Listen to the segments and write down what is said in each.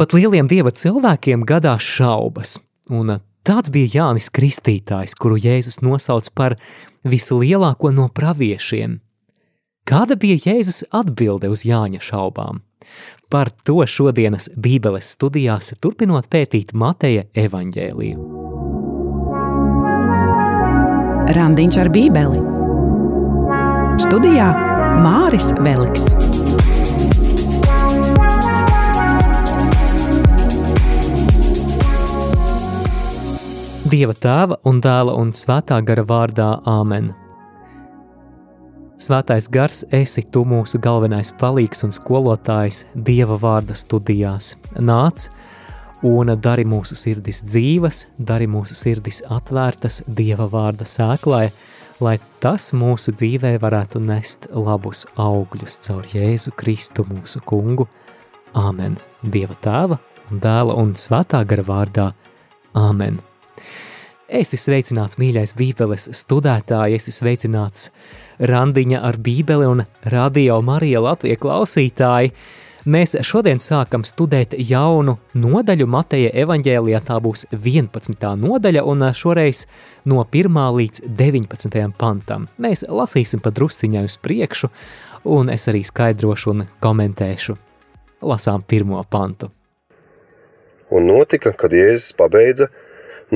Pat lieliem dieva cilvēkiem gadās šaubas, un tāds bija Jānis Kristītājs, kuru Jēzus nosauc par vislielāko no praviešiem. Kāda bija Jēzus atbilde uz Jāņa šaubām? Par to šodienas Bībeles studijās turpinot pētīt Mateja evaņģēliju. Randiņš ar Bībeli Studijā Māris Veliks. Dieva tēva un dēla un svētā gara vārdā Āmen. Svētais gars, esi tu mūsu galvenais palīgs un skolotājs Dieva vārda studijās. Nāc un dari mūsu sirdis dzīves, dari mūsu sirdis atvērtas Dieva vārda sēklai, lai tas mūsu dzīvē varētu nest labus augļus caur Jēzu Kristu mūsu kungu. Āmen. Dieva tēva un dēla un svētā gara vārdā. Āmen. Esi sveicināts, mīļais Bībeles studētāji, esi sveicināts randiņa ar Bībeli un radio Marija Latvija klausītāji. Mēs šodien sākam studēt jaunu nodaļu Mateja evaņģēlijā, tā būs 11. nodaļa, un šoreiz no 1. līdz 19. pantam. Mēs lasīsim pa drusciņai uz priekšu, un es arī skaidrošu un komentēšu. Lasām pirmo pantu. Un notika, kad Jēzus pabeidza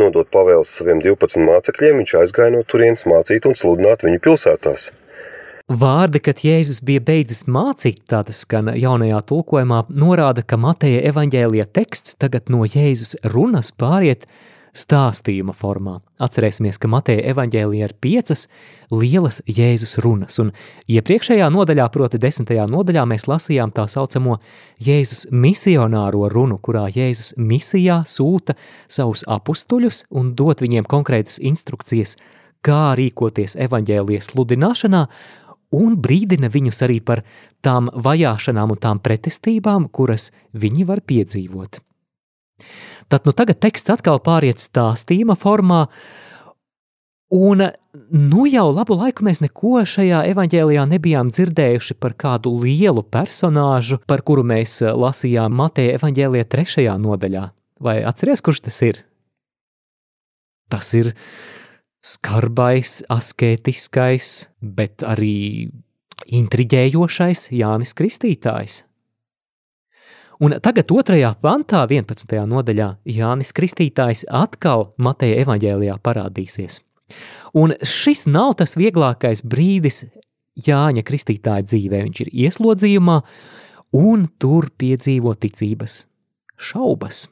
nodot pavēles saviem 12 mācekļiem, viņš aizgāja no turienes mācīt un sludināt viņu pilsētās. Vārdi, kad Jēzus bija beidzis mācīt, tādas skan jaunajā tulkojumā, norāda, ka Mateja evaņģēlija teksts tagad no Jēzus runas pāriet stāstījuma formā. Atcerēsimies, ka Mateja evaņģēlija ir piecas lielas Jēzus runas, un iepriekšējā nodaļā, proti desmitajā nodaļā, mēs lasījām tā saucamo Jēzus misionāro runu, kurā Jēzus misijā sūta savus apustuļus un dot viņiem konkrētas instrukcijas, kā rīkoties evaņģēlijas sludināšanā, un brīdina viņus arī par tām vajāšanām un tām pretestībām, kuras viņi var piedzīvot. Tad nu tagad teksts atkal pāriet stāstījuma formā, un nu jau labu laiku mēs neko šajā evaņģēlijā nebijām dzirdējuši par kādu lielu personāžu, par kuru mēs lasījām Mateja evaņģēlijā trešajā nodaļā. Vai atceries, kurš tas ir? Tas ir skarbais, asketiskais, bet arī intriģējošais Jānis Kristītājs. Un tagad otrajā pantā, 11. nodaļā, Jānis Kristītājs atkal Mateja evaņģēlijā parādīsies. Un šis nav tas vieglākais brīdis Jāņa Kristītāja dzīvē. Viņš ir ieslodzījumā un tur piedzīvo ticības šaubas.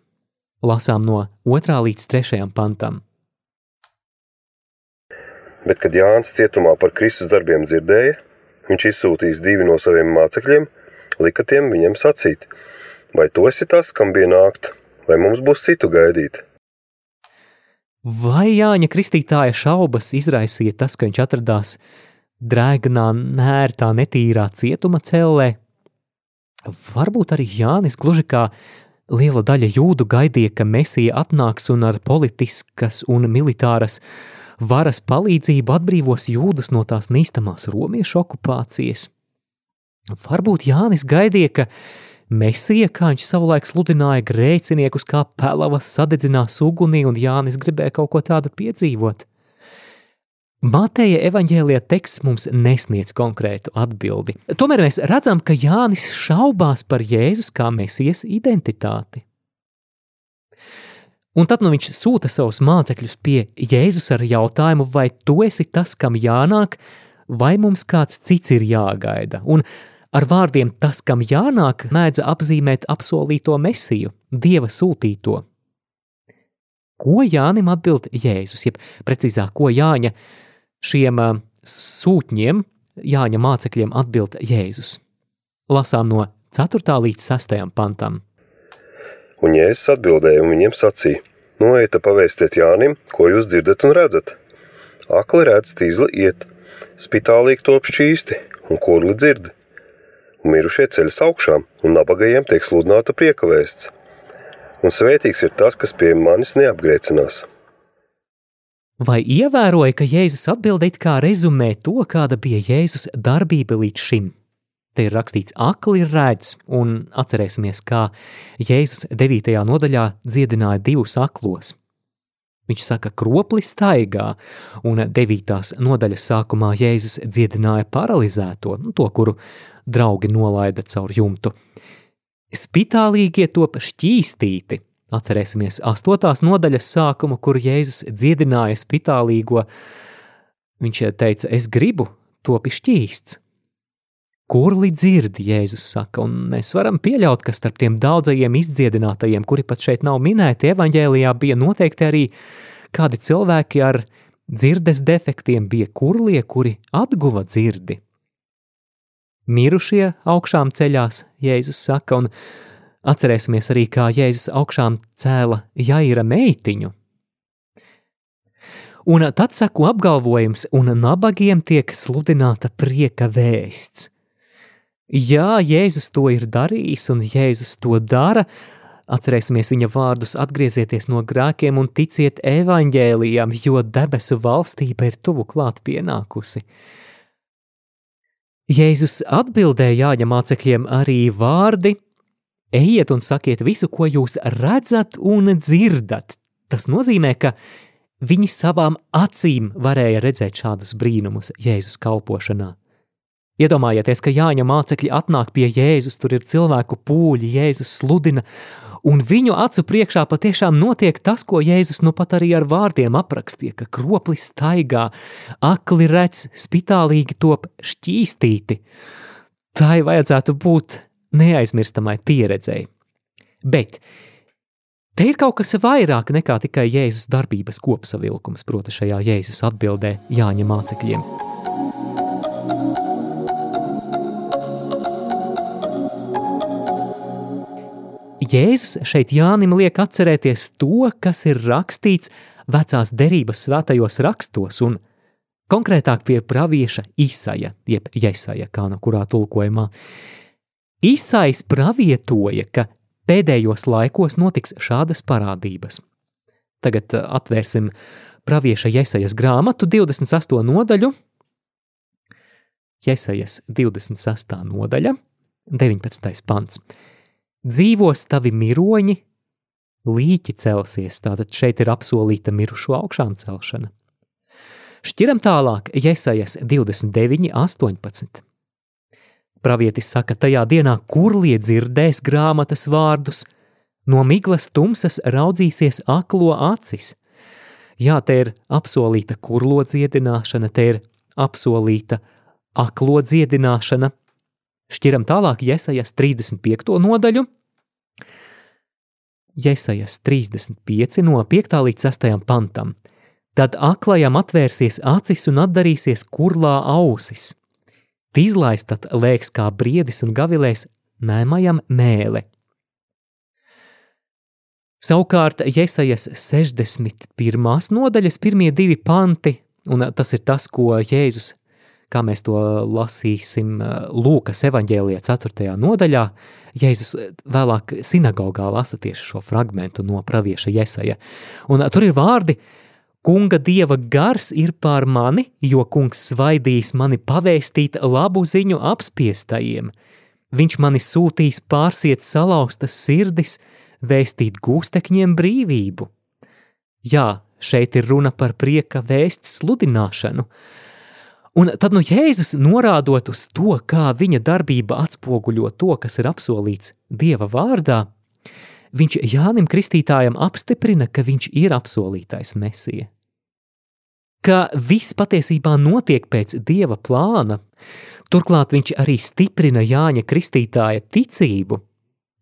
Lasām no 2. līdz 3. pantam. Bet, kad Jānis cietumā par Kristus darbiem dzirdēja, viņš izsūtīs divi no saviem mācekļiem, lika tiem viņam sacīt, vai tu esi tas, kam bija nākt, vai mums būs citu gaidīt? Vai Jāņa Kristītāja šaubas izraisīja tas, ka viņš atradās drēgnā, nērtā, netīrā cietuma cellē? Varbūt arī Jānis gluži kā liela daļa jūdu gaidīja, ka Mesija atnāks un ar politiskas un militāras varas palīdzību atbrīvos jūdus no tās nīstamās romiešu okupācijas. Varbūt Jānis gaidīja, ka Mesija, kā viņš savulaik sludināja grēciniekus, kā pelavas sadedzinās ugunī, un Jānis gribēja kaut ko tādu piedzīvot. Mateja evaņģēlijā teksts mums nesniedz konkrētu atbildi. Tomēr mēs redzam, ka Jānis šaubās par Jēzus kā mesijas identitāti. Un tad nu viņš sūta savus mācekļus pie Jēzus ar jautājumu, vai tu esi tas, kam jānāk, vai mums kāds cits ir jāgaida. Un ar vārdiem tas, kam jānāk, mēdz apzīmēt apsolīto mesiju, dieva sūtīto. Ko Jānim atbild Jēzus, jeb precīzāk, ko Jāņa šiem sūtņiem, Jāņa mācekļiem atbild Jēzus. Lasām no 4. līdz 6. pantam. Un Jēzus atbildēja un viņiem sacīja: Noieta pavēstiet Jānim, ko jūs dzirdat un redzat. Akli redz, tīzli iet, spitālīgi top šķīsti un kurli dzird. Mirušie ceļas augšām, un nabagajiem tiek sludināta prieka vēsts. Un svētīgs ir tas, kas pie manis neapgrēcinās. Vai ievēroja, ka Jēzus atbildēt kā rezumē to, kāda bija Jēzus darbība līdz šim? Te ir rakstīts, akli redz, un atcerēsimies, kā Jēzus 9. nodaļā dziedināja divus aklos. Viņš saka, kroplis staigā, un 9. nodaļas sākumā Jēzus dziedināja paralizēto, nu, to, kuru draugi nolaida caur jumtu. Spitālīgie top šķīstīti, atcerēsimies 8. nodaļas sākumu, kur Jēzus dziedināja spitālīgo, viņš teica, es gribu, topi šķīsts. Kurli dzird, Jēzus saka, un mēs varam pieļaut, ka starp tiem daudzajiem izdziedinātajiem, kuri pat šeit nav minēti evaņģēlijā, bija noteikti arī kādi cilvēki ar dzirdes defektiem, bija kurlie, kuri atguva dzirdi. Mirušie augšām ceļās, Jēzus saka, un atcerēsimies arī, kā Jēzus augšām cēla Jaira meitiņu. Un tad sako apgalvojums, un nabagiem tiek sludināta prieka vēsts. Jā, Jēzus to ir darījis, un Jēzus to dara. Atcerēsimies viņa vārdus, atgriezieties no grēkiem un ticiet evaņģēlijam, jo debesu valstība ir tuvu klāt pienākusi. Jēzus atbildēja Jāņa mācekļiem arī vārdi: Ejiet un sakiet visu, ko jūs redzat un dzirdat. Tas nozīmē, ka viņi savām acīm varēja redzēt šādus brīnumus Jēzus kalpošanā. Iedomājieties, ka Jāņa mācekļi atnāk pie Jēzus, tur ir cilvēku pūļi, Jēzus sludina, un viņu acu priekšā patiešām notiek tas, ko Jēzus nu pat arī ar vārdiem aprakstīja, ka kroplis staigā, akli redz, spitālīgi top šķīstīti. Tai vajadzētu būt neaizmirstamai pieredzei. Bet te ir kaut kas vairāk nekā tikai Jēzus darbības kopsavilkums, proti šajā Jēzus atbildē Jāņa mācekļiem. Jēzus šeit Jānim liek atcerēties to, kas ir rakstīts vecās derības svētajos rakstos, un konkrētāk pie pravieša Isaja, jeb Jesaja, kā no kurā tulkojumā. Isais pravietoja, ka pēdējos laikos notiks šādas parādības. Tagad uh, atvērsim pravieša Jesajas grāmatu 28. nodaļu, Jesajas 26. nodaļa, 19. pants dzīvos tavi miroņi, līķi celsies, tātad šeit ir apsolīta mirušo augšām celšana. Šķiram tālāk, Jesajas 29, 18. Pravietis saka, tajā dienā kurlie dzirdēs grāmatas vārdus, no miglas tumsas raudzīsies aklo acis. Jā, te ir apsolīta kurlo dziedināšana, te ir apsolīta aklo dziedināšana, Šķiram tālāk Jesajas 35. nodaļu. Jesajas 35 no 5. līdz 6. pantam. Tad aklajam atvērsies acis un atdarīsies kurlā ausis. Tīzlais tad lēks kā briedis un gavilēs nēmajam mēle. Savukārt Jesajas 61. nodaļas pirmie divi panti, un tas ir tas, ko Jēzus kā mēs to lasīsim Lūkas evaņģēlijā 4. nodaļā, Jēzus vēlāk sinagogā lasa tieši šo fragmentu no pravieša Jesaja. Un tur ir vārdi, Kunga dieva gars ir pār mani, jo kungs svaidīs mani pavēstīt labu ziņu apspiestajiem. Viņš mani sūtīs pārsiet salauztas sirdis, vēstīt gūstekņiem brīvību. Jā, šeit ir runa par prieka vēsts sludināšanu, Un tad nu Jēzus norādot uz to, kā viņa darbība atspoguļo to, kas ir apsolīts Dieva vārdā, viņš Jānim Kristītājam apstiprina, ka viņš ir apsolītais mesija. Ka viss patiesībā notiek pēc Dieva plāna, turklāt viņš arī stiprina Jāņa Kristītāja ticību.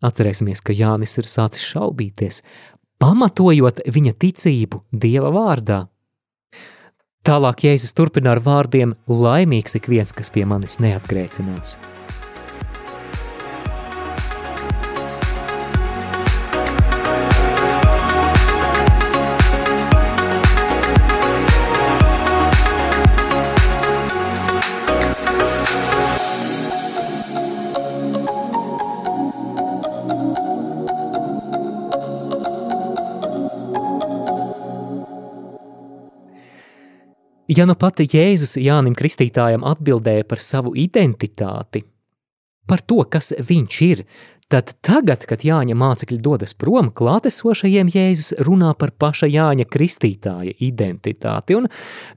Atcerēsimies, ka Jānis ir sācis šaubīties, pamatojot viņa ticību Dieva vārdā. Tālāk Jēzus turpina ar vārdiem: Laimīgs ik viens, kas pie manis neapgrēcināts. Ja nu pati Jēzus Jānim Kristītājam atbildēja par savu identitāti, par to, kas viņš ir, tad tagad, kad Jāņa mācekļi dodas prom, klātesošajiem Jēzus runā par paša Jāņa kristītāja identitāti, un,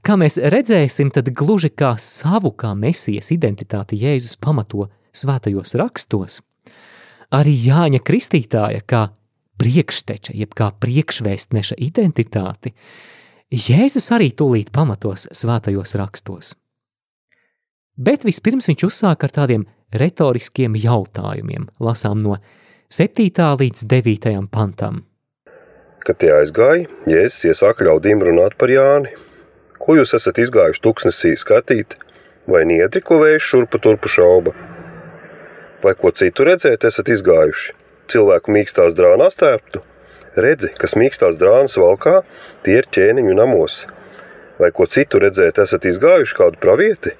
kā mēs redzēsim, tad gluži kā savu kā mesijas identitāti Jēzus pamato svētajos rakstos, arī Jāņa kristītāja kā priekšteča, jeb kā priekšvēstneša identitāti, Jēzus arī tūlīt pamatos svētajos rakstos. Bet vispirms viņš uzsāk ar tādiem retoriskiem jautājumiem, lasām no 7. līdz 9. pantam. Kad tie aizgāja, Jēzus iesāka ļaudīm runāt par Jāni. Ko jūs esat izgājuši tuksnesī skatīt, vai niedri, ko vējš šurpu turpu šauba? Vai ko citu redzēt esat izgājuši? Cilvēku mīkstās drānās tērptu? Redzi, kas mīkstās drānas valkā, tie ir ķēniņu namos. Vai ko citu redzēt esat izgājuši kādu pravieti?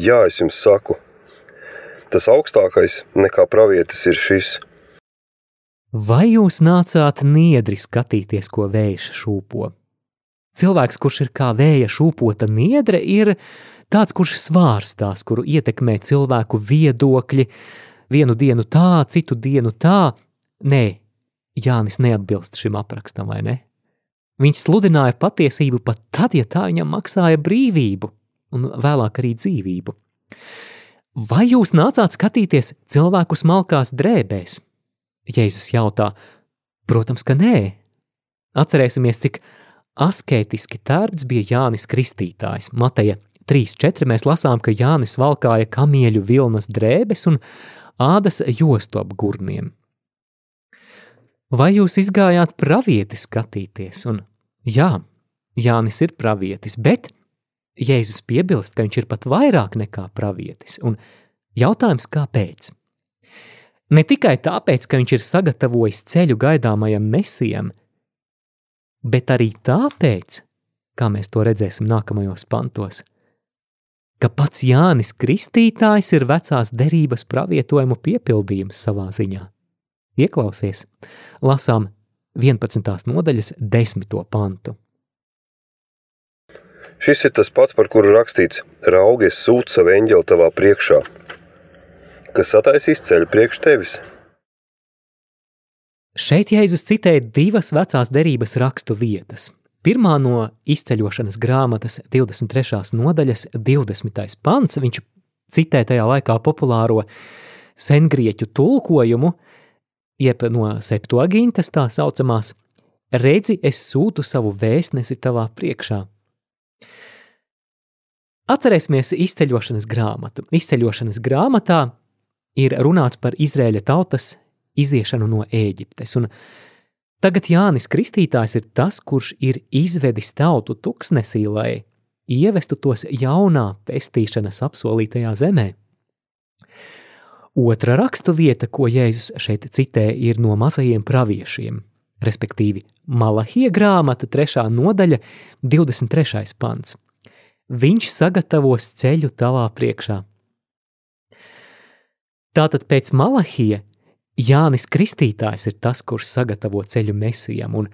Jā, es jums saku, tas augstākais nekā pravietis ir šis. Vai jūs nācāt niedri skatīties, ko vējš šūpo? Cilvēks, kurš ir kā vēja šūpota niedre, ir tāds, kurš svārstās, kuru ietekmē cilvēku viedokļi, vienu dienu tā, citu dienu tā. Nē, Jānis neatbilst šim aprakstam, vai ne? Viņš sludināja patiesību pat tad, ja tā viņam maksāja brīvību un vēlāk arī dzīvību. Vai jūs nācāt skatīties cilvēku smalkās drēbēs? Jēzus jautā, protams, ka nē. Atcerēsimies, cik asketiski tērts bija Jānis Kristītājs. Mateja 3.4 mēs lasām, ka Jānis valkāja kamieļu vilnas drēbes un ādas jostu ap gurniem. Vai jūs izgājāt pravieti skatīties? Un jā, Jānis ir pravietis, bet Jēzus piebilst, ka viņš ir pat vairāk nekā pravietis, un jautājums kāpēc? Ne tikai tāpēc, ka viņš ir sagatavojis ceļu gaidāmajam mesijam, bet arī tāpēc, kā mēs to redzēsim nākamajos pantos, ka pats Jānis Kristītājs ir vecās derības pravietojumu piepildījums savā ziņā. Ieklausies, lasām 11. nodaļas 10. pantu. Šis ir tas pats, par kuru rakstīts: Raugies, sūta savu eņģeli tavā priekšā, kas sataisīs ceļu priekš tevis. Šeit Jēzus citēja divas vecās derības rakstu vietas. Pirmā no izceļošanas grāmatas 23. nodaļas 20. pants, viņš citē tajā laikā populāro sengrieķu tulkojumu, jeb no septuagintas tā saucamās, redzi, es sūtu savu vēstnesi tavā priekšā. Atcerēsimies izceļošanas grāmatu. Izceļošanas grāmatā ir runāts par Izraēļa tautas iziešanu no Ēģiptes. Un tagad Jānis Kristītājs ir tas, kurš ir izvedis tautu tuksnesī, lai ievestu tos jaunā pestīšanas apsolītajā zemē. Otra rakstu vieta, ko Jēzus šeit citē, ir no mazajiem praviešiem, respektīvi Malahija grāmata, 3. nodaļa, 23. pants viņš sagatavos ceļu tavā priekšā. Tātad pēc Malahija Jānis Kristītājs ir tas, kurš sagatavo ceļu mesijam, un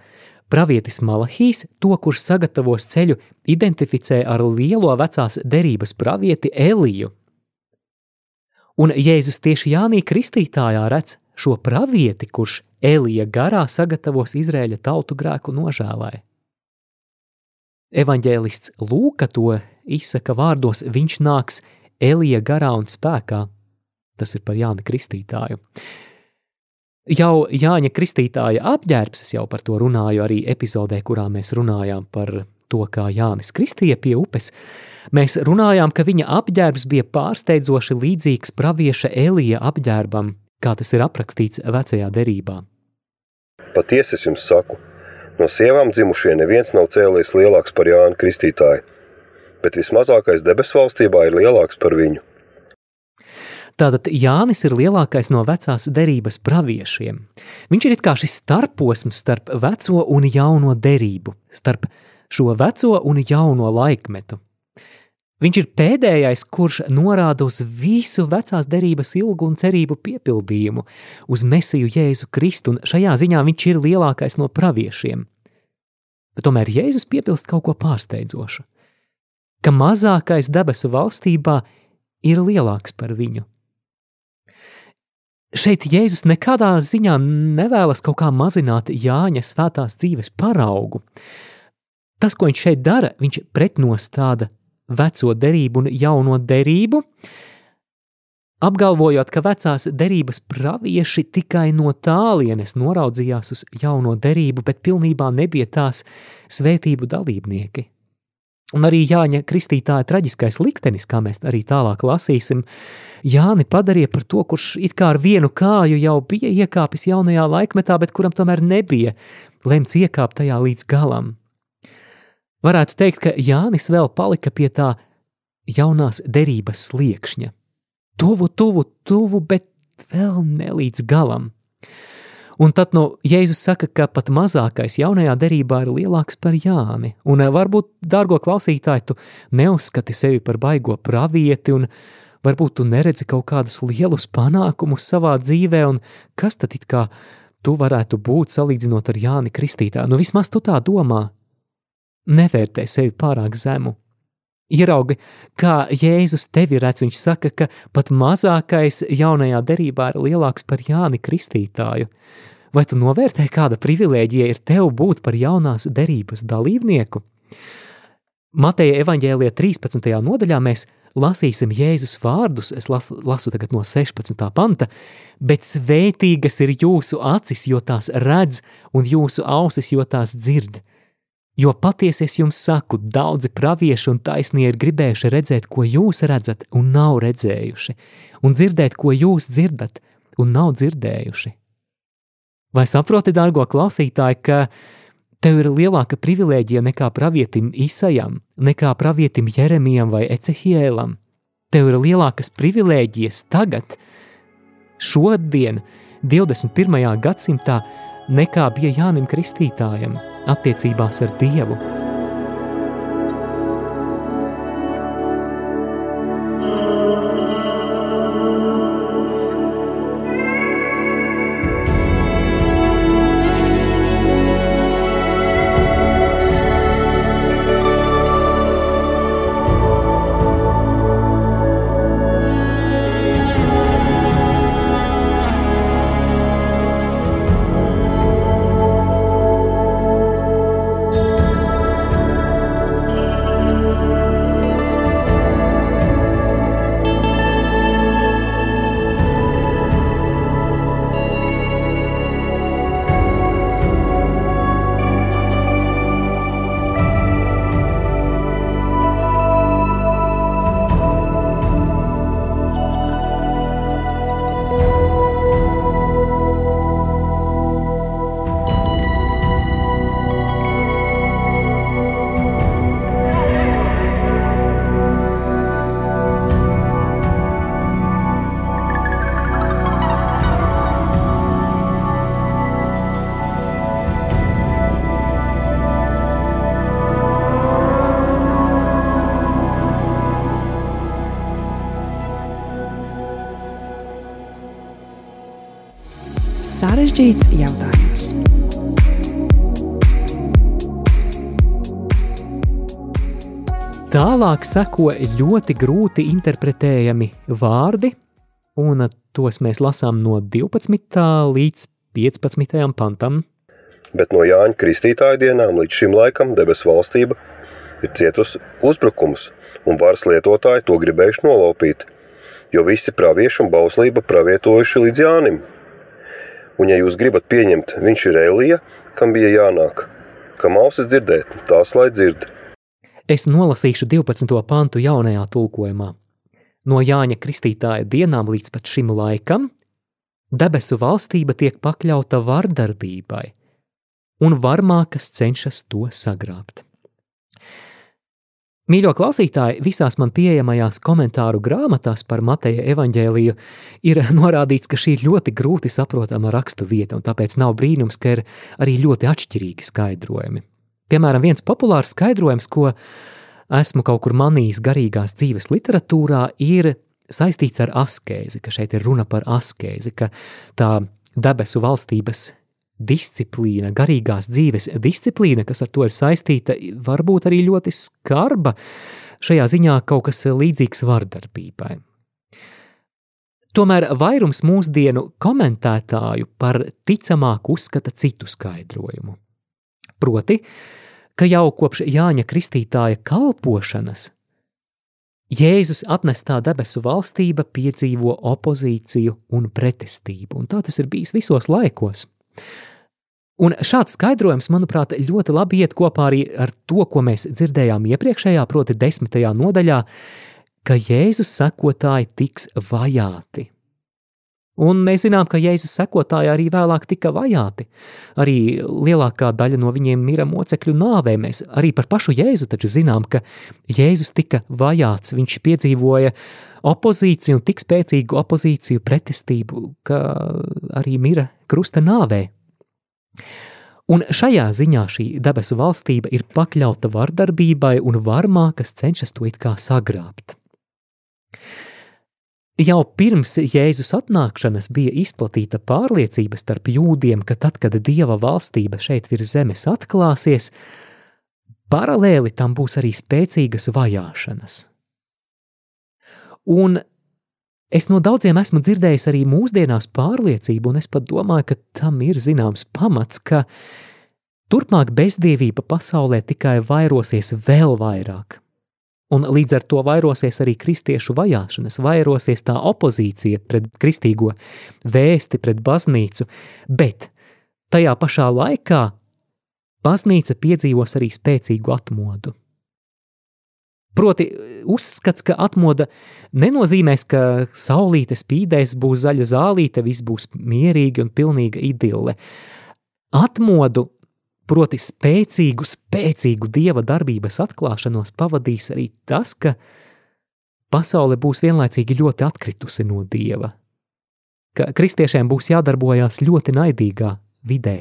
pravietis Malahijs, to, kurš sagatavos ceļu, identificē ar lielo vecās derības pravieti Eliju. Un Jēzus tieši Jānī Kristītājā redz šo pravieti, kurš Elija garā sagatavos Izrēļa tautu grēku nožēlai. Evanģēlists Lūka to izsaka vārdos: Viņš nāks Elija garā un spēkā. Tas ir par Jāni Kristītāju. Jau Jāņa Kristītāja apģērbs, es jau par to runāju arī epizodē, kurā mēs runājām par to, kā Jānis Kristīja pie upes. Mēs runājām, ka viņa apģērbs bija pārsteidzoši līdzīgs pravieša Elija apģērbam, kā tas ir aprakstīts vecajā derībā. Patiesi es jums saku, No sievām dzimušie neviens nav cēlies lielāks par Jānu Kristītāju, bet vismazākais debesu valstībā ir lielāks par viņu. Tātad Jānis ir lielākais no vecās derības praviešiem. Viņš ir it kā šis starposms starp veco un jauno derību, starp šo veco un jauno laikmetu. Viņš ir pēdējais, kurš norāda uz visu vecās derības ilgu un cerību piepildījumu, uz Mesiju Jēzu Kristu, un šajā ziņā viņš ir lielākais no praviešiem. Bet tomēr Jēzus piepilst kaut ko pārsteidzošu, ka mazākais debesu valstībā ir lielāks par viņu. šeit Jēzus nekādā ziņā nevēlas kaut kā mazināt Jāņa svētās dzīves paraugu. Tas, ko viņš šeit dara, viņš pretnostāda veco derību un jauno derību, apgalvojot, ka vecās derības pravieši tikai no tālienes noraudzījās uz jauno derību, bet pilnībā nebija tās svētību dalībnieki. Un arī Jāņa Kristītāja traģiskais liktenis, kā mēs arī tālāk lasīsim, Jāni padarīja par to, kurš it kā ar vienu kāju jau bija iekāpis jaunajā laikmetā, bet kuram tomēr nebija lemts iekāpt tajā līdz galam. Varētu teikt, ka Jānis vēl palika pie tā jaunās derības sliekšņa. Tuvu, tuvu, tuvu, bet vēl ne līdz galam. Un tad no Jēzus saka, ka pat mazākais jaunajā derībā ir lielāks par Jāni. Un eh, varbūt, dārgo klausītāji, tu neuzskati sevi par baigo pravieti, un varbūt tu neredzi kaut kādus lielus panākumus savā dzīvē, un kas tad it kā tu varētu būt salīdzinot ar Jāni Kristītā? Nu, vismaz tu tā domā. Nevērtē sevi pārāk zemu. Ieraugi, kā Jēzus tevi redz, viņš saka, ka pat mazākais jaunajā derībā ir lielāks par Jāni Kristītāju. Vai tu novērtē, kāda privilēģija ir tev būt par jaunās derības dalībnieku? Mateja evaņģēlijā 13. nodaļā mēs lasīsim Jēzus vārdus, es lasu, lasu tagad no 16. panta, bet svētīgas ir jūsu acis, jo tās redz, un jūsu ausis, jo tās dzird. Jo patiesi es jums saku, daudzi pravieši un taisnie ir gribējuši redzēt, ko jūs redzat, un nav redzējuši, un dzirdēt, ko jūs dzirdat, un nav dzirdējuši. Vai saproti, dārgo klausītāji, ka tev ir lielāka privilēģija nekā pravietim Isajam, nekā pravietim Jeremijam vai Ecehielam? Tev ir lielākas privilēģijas tagad, šodien, 21. gadsimtā, nekā bija Jānim Kristītājam attiecībās ar Dievu. Jautājums. Tālāk seko ļoti grūti interpretējami vārdi, un tos mēs lasām no 12. līdz 15. pantam. Bet no Jāņa Kristītāja dienām līdz šim laikam debesu valstība ir cietusi uzbrukumus, un varas lietotāji to gribējuši nolaupīt, jo visi pravieši un bauslība pravietojuši līdz Jānim – Un, ja jūs gribat pieņemt, viņš ir Elija, kam bija jānāk, kam ausis dzirdēt, tās lai dzird. Es nolasīšu 12. pantu jaunajā tulkojumā. No Jāņa Kristītāja dienām līdz pat šim laikam debesu valstība tiek pakļauta vardarbībai, un varmākas cenšas to sagrābt. Mīļo klausītāji, visās man pieejamajās komentāru grāmatās par Mateja evaņģēliju ir norādīts, ka šī ir ļoti grūti saprotama rakstu vieta, un tāpēc nav brīnums, ka ir arī ļoti atšķirīgi skaidrojumi. Piemēram, viens populārs skaidrojums, ko esmu kaut kur manījis garīgās dzīves literatūrā, ir saistīts ar askēzi, ka šeit ir runa par askēzi, ka tā debesu valstības disciplīna, garīgās dzīves disciplīna, kas ar to ir saistīta, varbūt arī ļoti skarba, šajā ziņā kaut kas līdzīgs vardarbībai. Tomēr vairums mūsdienu komentētāju par ticamāku uzskata citu skaidrojumu. Proti, ka jau kopš Jāņa Kristītāja kalpošanas Jēzus atnestā debesu valstība piedzīvo opozīciju un pretestību, un tā tas ir bijis visos laikos. Un šāds skaidrojums, manuprāt, ļoti labi iet kopā arī ar to, ko mēs dzirdējām iepriekšējā, proti, desmitajā nodaļā, ka Jēzus sekotāji tiks vajāti. Un mēs zinām, ka Jēzus sekotāji arī vēlāk tika vajāti. Arī lielākā daļa no viņiem mira mocekļu nāvē. Mēs arī par pašu Jēzu taču zinām, ka Jēzus tika vajāts. Viņš piedzīvoja opozīciju un tik spēcīgu opozīciju pretestību, ka arī mira krusta nāvē. Un šajā ziņā šī debesu valstība ir pakļauta vardarbībai un varmā, kas cenšas to it kā sagrābt. Jau pirms Jēzus atnākšanas bija izplatīta pārliecība starp jūdiem, ka tad, kad Dieva valstība šeit virs zemes atklāsies, paralēli tam būs arī spēcīgas vajāšanas. Un es no daudziem esmu dzirdējis arī mūsdienās pārliecību, un es pat domāju, ka tam ir zināms pamats, ka turpmāk bezdievība pasaulē tikai vairosies vēl vairāk. Un līdz ar to vairosies arī kristiešu vajāšanas, vairosies tā opozīcija pret kristīgo vēsti, pret baznīcu, bet tajā pašā laikā baznīca piedzīvos arī spēcīgu atmodu. Proti, uzskats, ka atmoda nenozīmēs, ka saulīte spīdēs, būs zaļa zālīte, viss būs mierīgi un pilnīga idille. Atmodu Proti, spēcīgu, spēcīgu dieva darbības atklāšanos pavadīs arī tas, ka pasaule būs vienlaicīgi ļoti atkritusi no dieva, ka kristiešiem būs jādarbojās ļoti naidīgā vidē.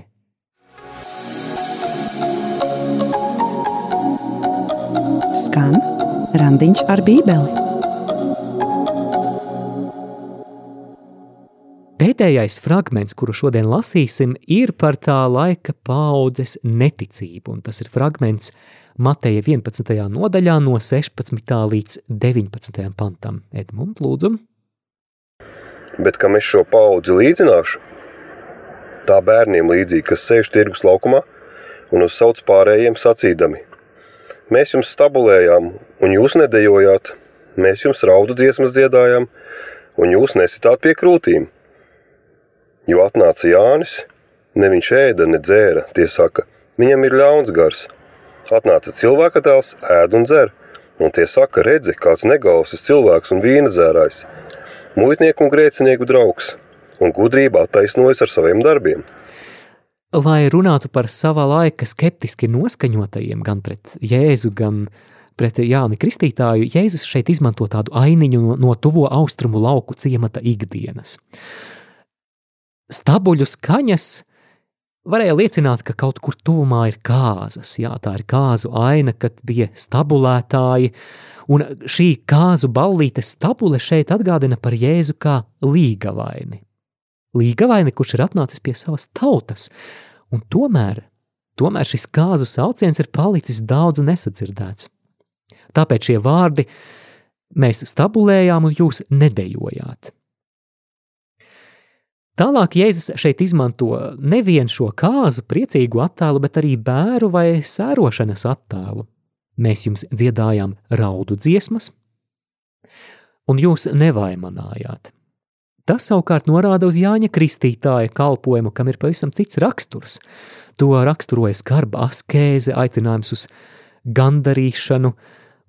Skan randiņš ar bībeli. Pēdējais fragments, kuru šodien lasīsim, ir par tā laika paudzes neticību, un tas ir fragments Mateja 11. nodaļā no 16. līdz 19. pantam. Edmund, lūdzu. Bet kam es šo paudzi līdzināšu? Tā bērniem līdzīgi, kas sēž tirgus laukumā un uzsauc pārējiem sacīdami. Mēs jums stabulējām, un jūs nedējojāt, mēs jums raudu dziesmas dziedājām, un jūs nesitāt pie krūtīm – Jo atnāca Jānis, ne viņš ēda, ne dzēra, tie saka, viņam ir ļauns gars. Atnāca cilvēka tēls, ēd un dzer, un tie saka, redzi, kāds negausis cilvēks un vīna dzērājs, muitnieku un grēcinieku draugs, un gudrība attaisnojas ar saviem darbiem. Lai runātu par sava laika skeptiski noskaņotajiem gan pret Jēzu, gan pret Jāni Kristītāju, Jēzus šeit izmanto tādu ainiņu no, no tuvo austrumu lauku ciemata ikdienas stabuļu skaņas varēja liecināt, ka kaut kur tuvumā ir kāzas. Jā, tā ir kāzu aina, kad bija stabulētāji, un šī kāzu ballīte stabule šeit atgādina par Jēzu kā līgavaini. Līgavaini, kurš ir atnācis pie savas tautas, un tomēr, tomēr šis kāzu sauciens ir palicis daudz nesadzirdēts. Tāpēc šie vārdi mēs stabulējām un jūs nedējojāt. Tālāk Jēzus šeit izmanto nevienu šo kāzu priecīgu attēlu, bet arī bēru vai sērošanas attēlu. Mēs jums dziedājām raudu dziesmas, un jūs nevaimanājāt. Tas savukārt norāda uz Jāņa Kristītāja kalpojumu, kam ir pavisam cits raksturs. To raksturoja skarba askēze, aicinājums uz gandarīšanu,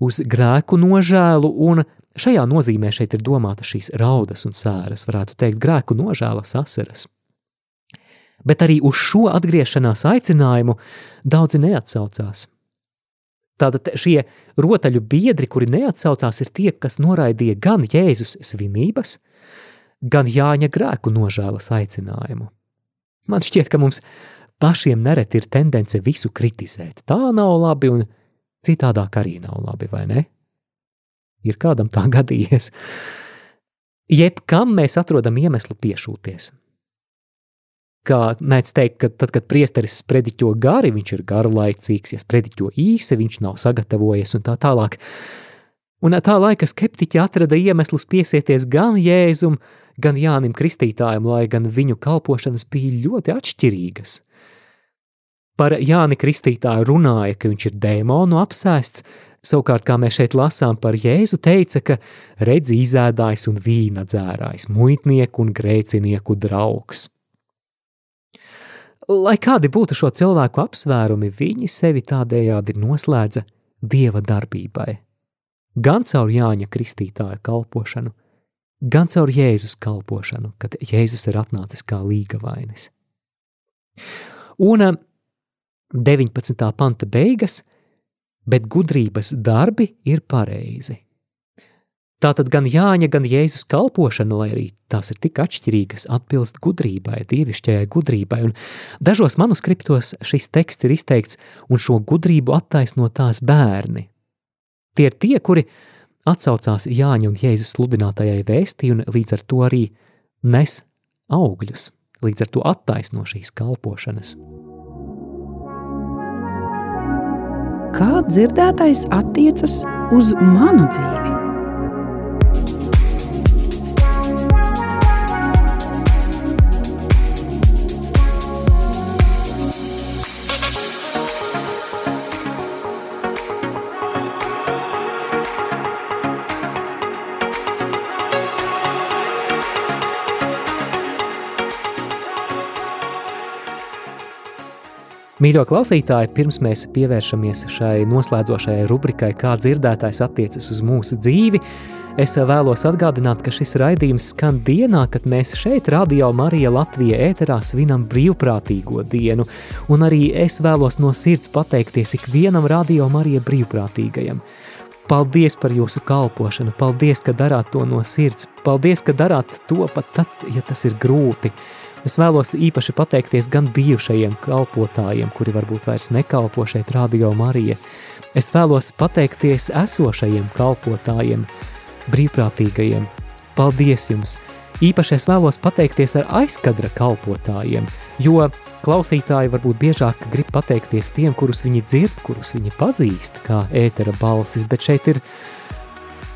uz grēku nožēlu un Šajā nozīmē šeit ir domāta šīs raudas un sēras, varētu teikt, grēku nožēlas asaras. Bet arī uz šo atgriešanās aicinājumu daudzi neatsaucās. Tātad šie rotaļu biedri, kuri neatsaucās, ir tie, kas noraidīja gan Jēzus svinības, gan Jāņa grēku nožēlas aicinājumu. Man šķiet, ka mums pašiem nereti ir tendence visu kritizēt. Tā nav labi un citādāk arī nav labi, vai ne? ir kādam tā gadījies. Jebkam mēs atrodam iemeslu piešūties. Kā mēdz teikt, ka tad, kad priesteris sprediķo gari, viņš ir garlaicīgs, ja sprediķo īsi, viņš nav sagatavojies un tā tālāk. Un tā laika skeptiķi atrada iemeslus piesieties gan Jēzum, gan Jānim Kristītājam, lai gan viņu kalpošanas bija ļoti atšķirīgas. Par Jāni Kristītāju runāja, ka viņš ir dēmonu apsēsts, savukārt, kā mēs šeit lasām par Jēzu, teica, ka redz izēdājs un vīna dzērājs, muitnieku un grēcinieku draugs. Lai kādi būtu šo cilvēku apsvērumi, viņi sevi tādējādi noslēdza dieva darbībai. Gan caur Jāņa Kristītāja kalpošanu, gan caur Jēzus kalpošanu, kad Jēzus ir atnācis kā līgavainis. Un 19. Eh, panta beigas, bet gudrības darbi ir pareizi. Tātad gan Jāņa, gan Jēzus kalpošana, lai arī tās ir tik atšķirīgas, atbilst gudrībai, dievišķajai gudrībai, un dažos manuskriptos šis teksts ir izteikts, un šo gudrību attaisno tās bērni. Tie ir tie, kuri atsaucās Jāņa un Jēzus sludinātajai vēstī, un līdz ar to arī nes augļus, līdz ar to attaisno šīs kalpošanas. Kā dzirdētais attiecas uz manu dzīvi? Mīļo klausītāji, pirms mēs pievēršamies šai noslēdzošajai rubrikai, kā dzirdētājs attiecas uz mūsu dzīvi, es vēlos atgādināt, ka šis raidījums skan dienā, kad mēs šeit, Radio Marija Latvija ēterā, svinam brīvprātīgo dienu, un arī es vēlos no sirds pateikties ikvienam Radio Marija brīvprātīgajam. Paldies par jūsu kalpošanu, paldies, ka darāt to no sirds, paldies, ka darāt to pat tad, ja tas ir grūti. Es vēlos īpaši pateikties gan bijušajiem kalpotājiem, kuri varbūt vairs nekalpo šeit Radio Marija. Es vēlos pateikties esošajiem kalpotājiem, brīvprātīgajiem. Paldies jums! Īpaši es vēlos pateikties ar aizkadra kalpotājiem, jo klausītāji varbūt biežāk grib pateikties tiem, kurus viņi dzird, kurus viņi pazīst kā ētera balsis, bet šeit ir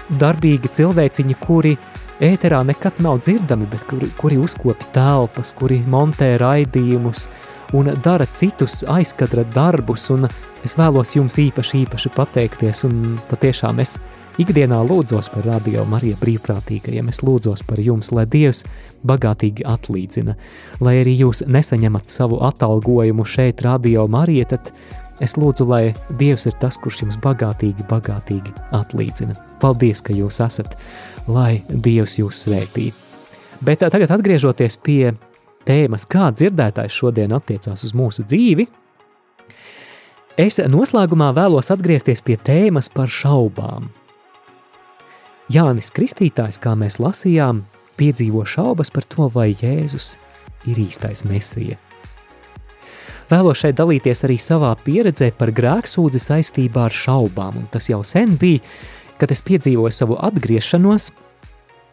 darbīgi cilvēciņi, kuri ēterā nekad nav dzirdami, bet kuri, kuri uzkopja telpas, kuri montē raidījumus un dara citus aizkadra darbus, un es vēlos jums īpaši, īpaši pateikties, un patiešām es ikdienā lūdzos par radio Marija brīvprātīgajiem, es lūdzos par jums, lai Dievs bagātīgi atlīdzina, lai arī jūs nesaņemat savu atalgojumu šeit radio Marija, tad Es lūdzu, lai Dievs ir tas, kurš jums bagātīgi, bagātīgi atlīdzina. Paldies, ka jūs esat, lai Dievs jūs svētī. Bet tagad atgriežoties pie tēmas, kā dzirdētājs šodien attiecās uz mūsu dzīvi, es noslēgumā vēlos atgriezties pie tēmas par šaubām. Jānis Kristītājs, kā mēs lasījām, piedzīvo šaubas par to, vai Jēzus ir īstais mesija. Vēlos šeit dalīties arī savā pieredzē par grēksūdzi saistībā ar šaubām, un tas jau sen bija, kad es piedzīvoju savu atgriešanos.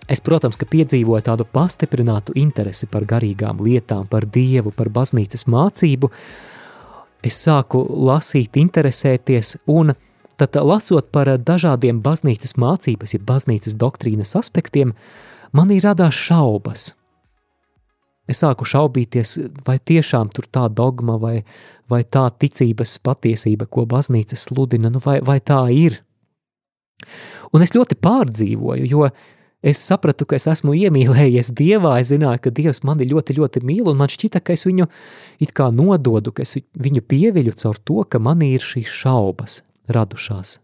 Es, protams, ka piedzīvoju tādu pastiprinātu interesi par garīgām lietām, par dievu, par baznīcas mācību. Es sāku lasīt, interesēties, un tad, lasot par dažādiem baznīcas mācības, ja baznīcas doktrīnas aspektiem, manī radās šaubas – Es sāku šaubīties, vai tiešām tur tā dogma vai, vai tā ticības patiesība, ko baznīca sludina, nu vai, vai tā ir. Un es ļoti pārdzīvoju, jo es sapratu, ka es esmu iemīlējies Dievā, es zināju, ka Dievs mani ļoti, ļoti mīl, un man šķita, ka es viņu it kā nododu, ka es viņu pieviļu caur to, ka manī ir šīs šaubas radušās.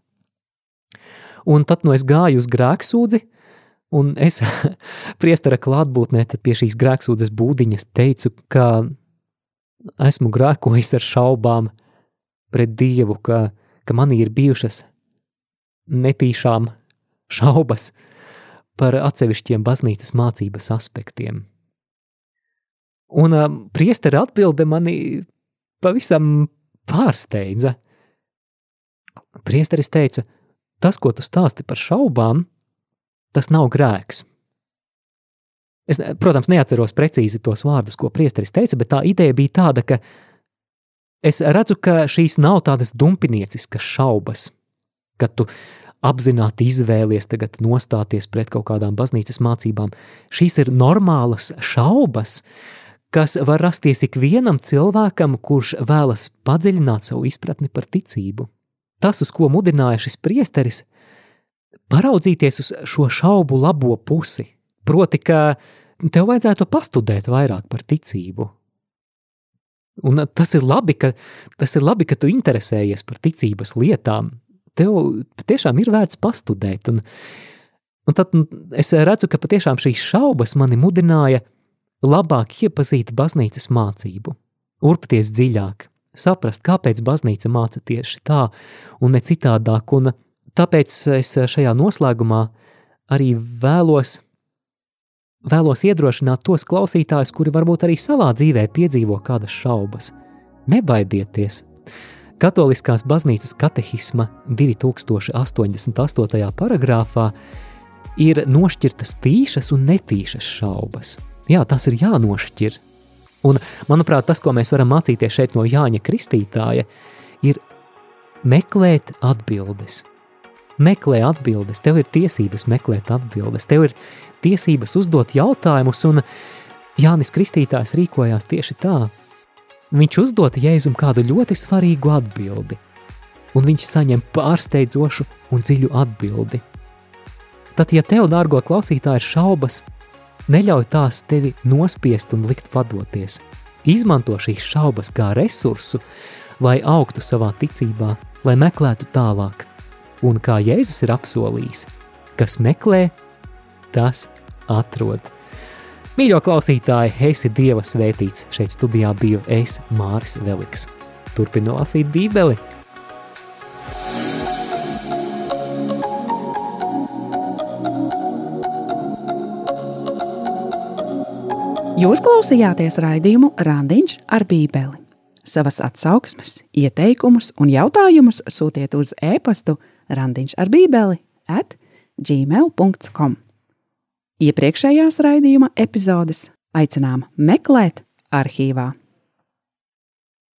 Un tad, nu es gāju uz grēksūdzi, Un es priestera klātbūtnē pie šīs grēksūdzes būdiņas teicu, ka esmu grēkojis ar šaubām pret Dievu, ka, ka manī ir bijušas netīšām šaubas par atsevišķiem baznīcas mācības aspektiem. Un uh, priestera atbilde mani pavisam pārsteidza. Priesteris teica, tas, ko tu stāsti par šaubām, tas nav grēks. Es, protams, neatceros precīzi tos vārdus, ko priesteris teica, bet tā ideja bija tāda, ka es redzu, ka šīs nav tādas dumpinieciskas šaubas, ka tu apzināti izvēlies tagad nostāties pret kaut kādām baznīcas mācībām. Šīs ir normālas šaubas, kas var rasties ikvienam cilvēkam, kurš vēlas padziļināt savu izpratni par ticību. Tas, uz ko mudināja šis priesteris, paraudzīties uz šo šaubu labo pusi, proti, ka tev vajadzētu pastudēt vairāk par ticību. Un tas ir labi, ka, tas ir labi, ka tu interesējies par ticības lietām, tev patiešām ir vērts pastudēt. Un, un tad es redzu, ka patiešām šīs šaubas mani mudināja labāk iepazīt baznīcas mācību, urpties dziļāk, saprast, kāpēc baznīca māca tieši tā un ne citādāk. Un tāpēc es šajā noslēgumā arī vēlos, vēlos iedrošināt tos klausītājus, kuri varbūt arī savā dzīvē piedzīvo kādas šaubas. Nebaidieties! Katoliskās baznīcas katehisma 2088. paragrāfā ir nošķirtas tīšas un netīšas šaubas. Jā, tas ir jānošķir. Un, manuprāt, tas, ko mēs varam mācīties šeit no Jāņa Kristītāja, ir meklēt atbildes. Meklē atbildes, tev ir tiesības meklēt atbildes, tev ir tiesības uzdot jautājumus, un Jānis Kristītājs rīkojās tieši tā – viņš uzdod Jēzum kādu ļoti svarīgu atbildi, un viņš saņem pārsteidzošu un dziļu atbildi. Tad, ja tev, dārgo klausītāji, ir šaubas, neļauj tās tevi nospiest un likt padoties. Izmanto šīs šaubas kā resursu, lai augtu savā ticībā, lai meklētu tālāk. Un kā Jēzus ir apsolījis, kas meklē, tas atrod. Mīļo klausītāji, esi Dieva svētīts. Šeit studijā biju es, Māris Veliks. Turpinu lasīt Bībeli. Jūs klausījāties raidījumu Randiņš ar Bībeli. Savas atsauksmes, ieteikumus un jautājumus sūtiet uz e-pastu randiņš ar bībeli at gmail.com. Iepriekšējās raidījuma epizodes aicinām meklēt arhīvā.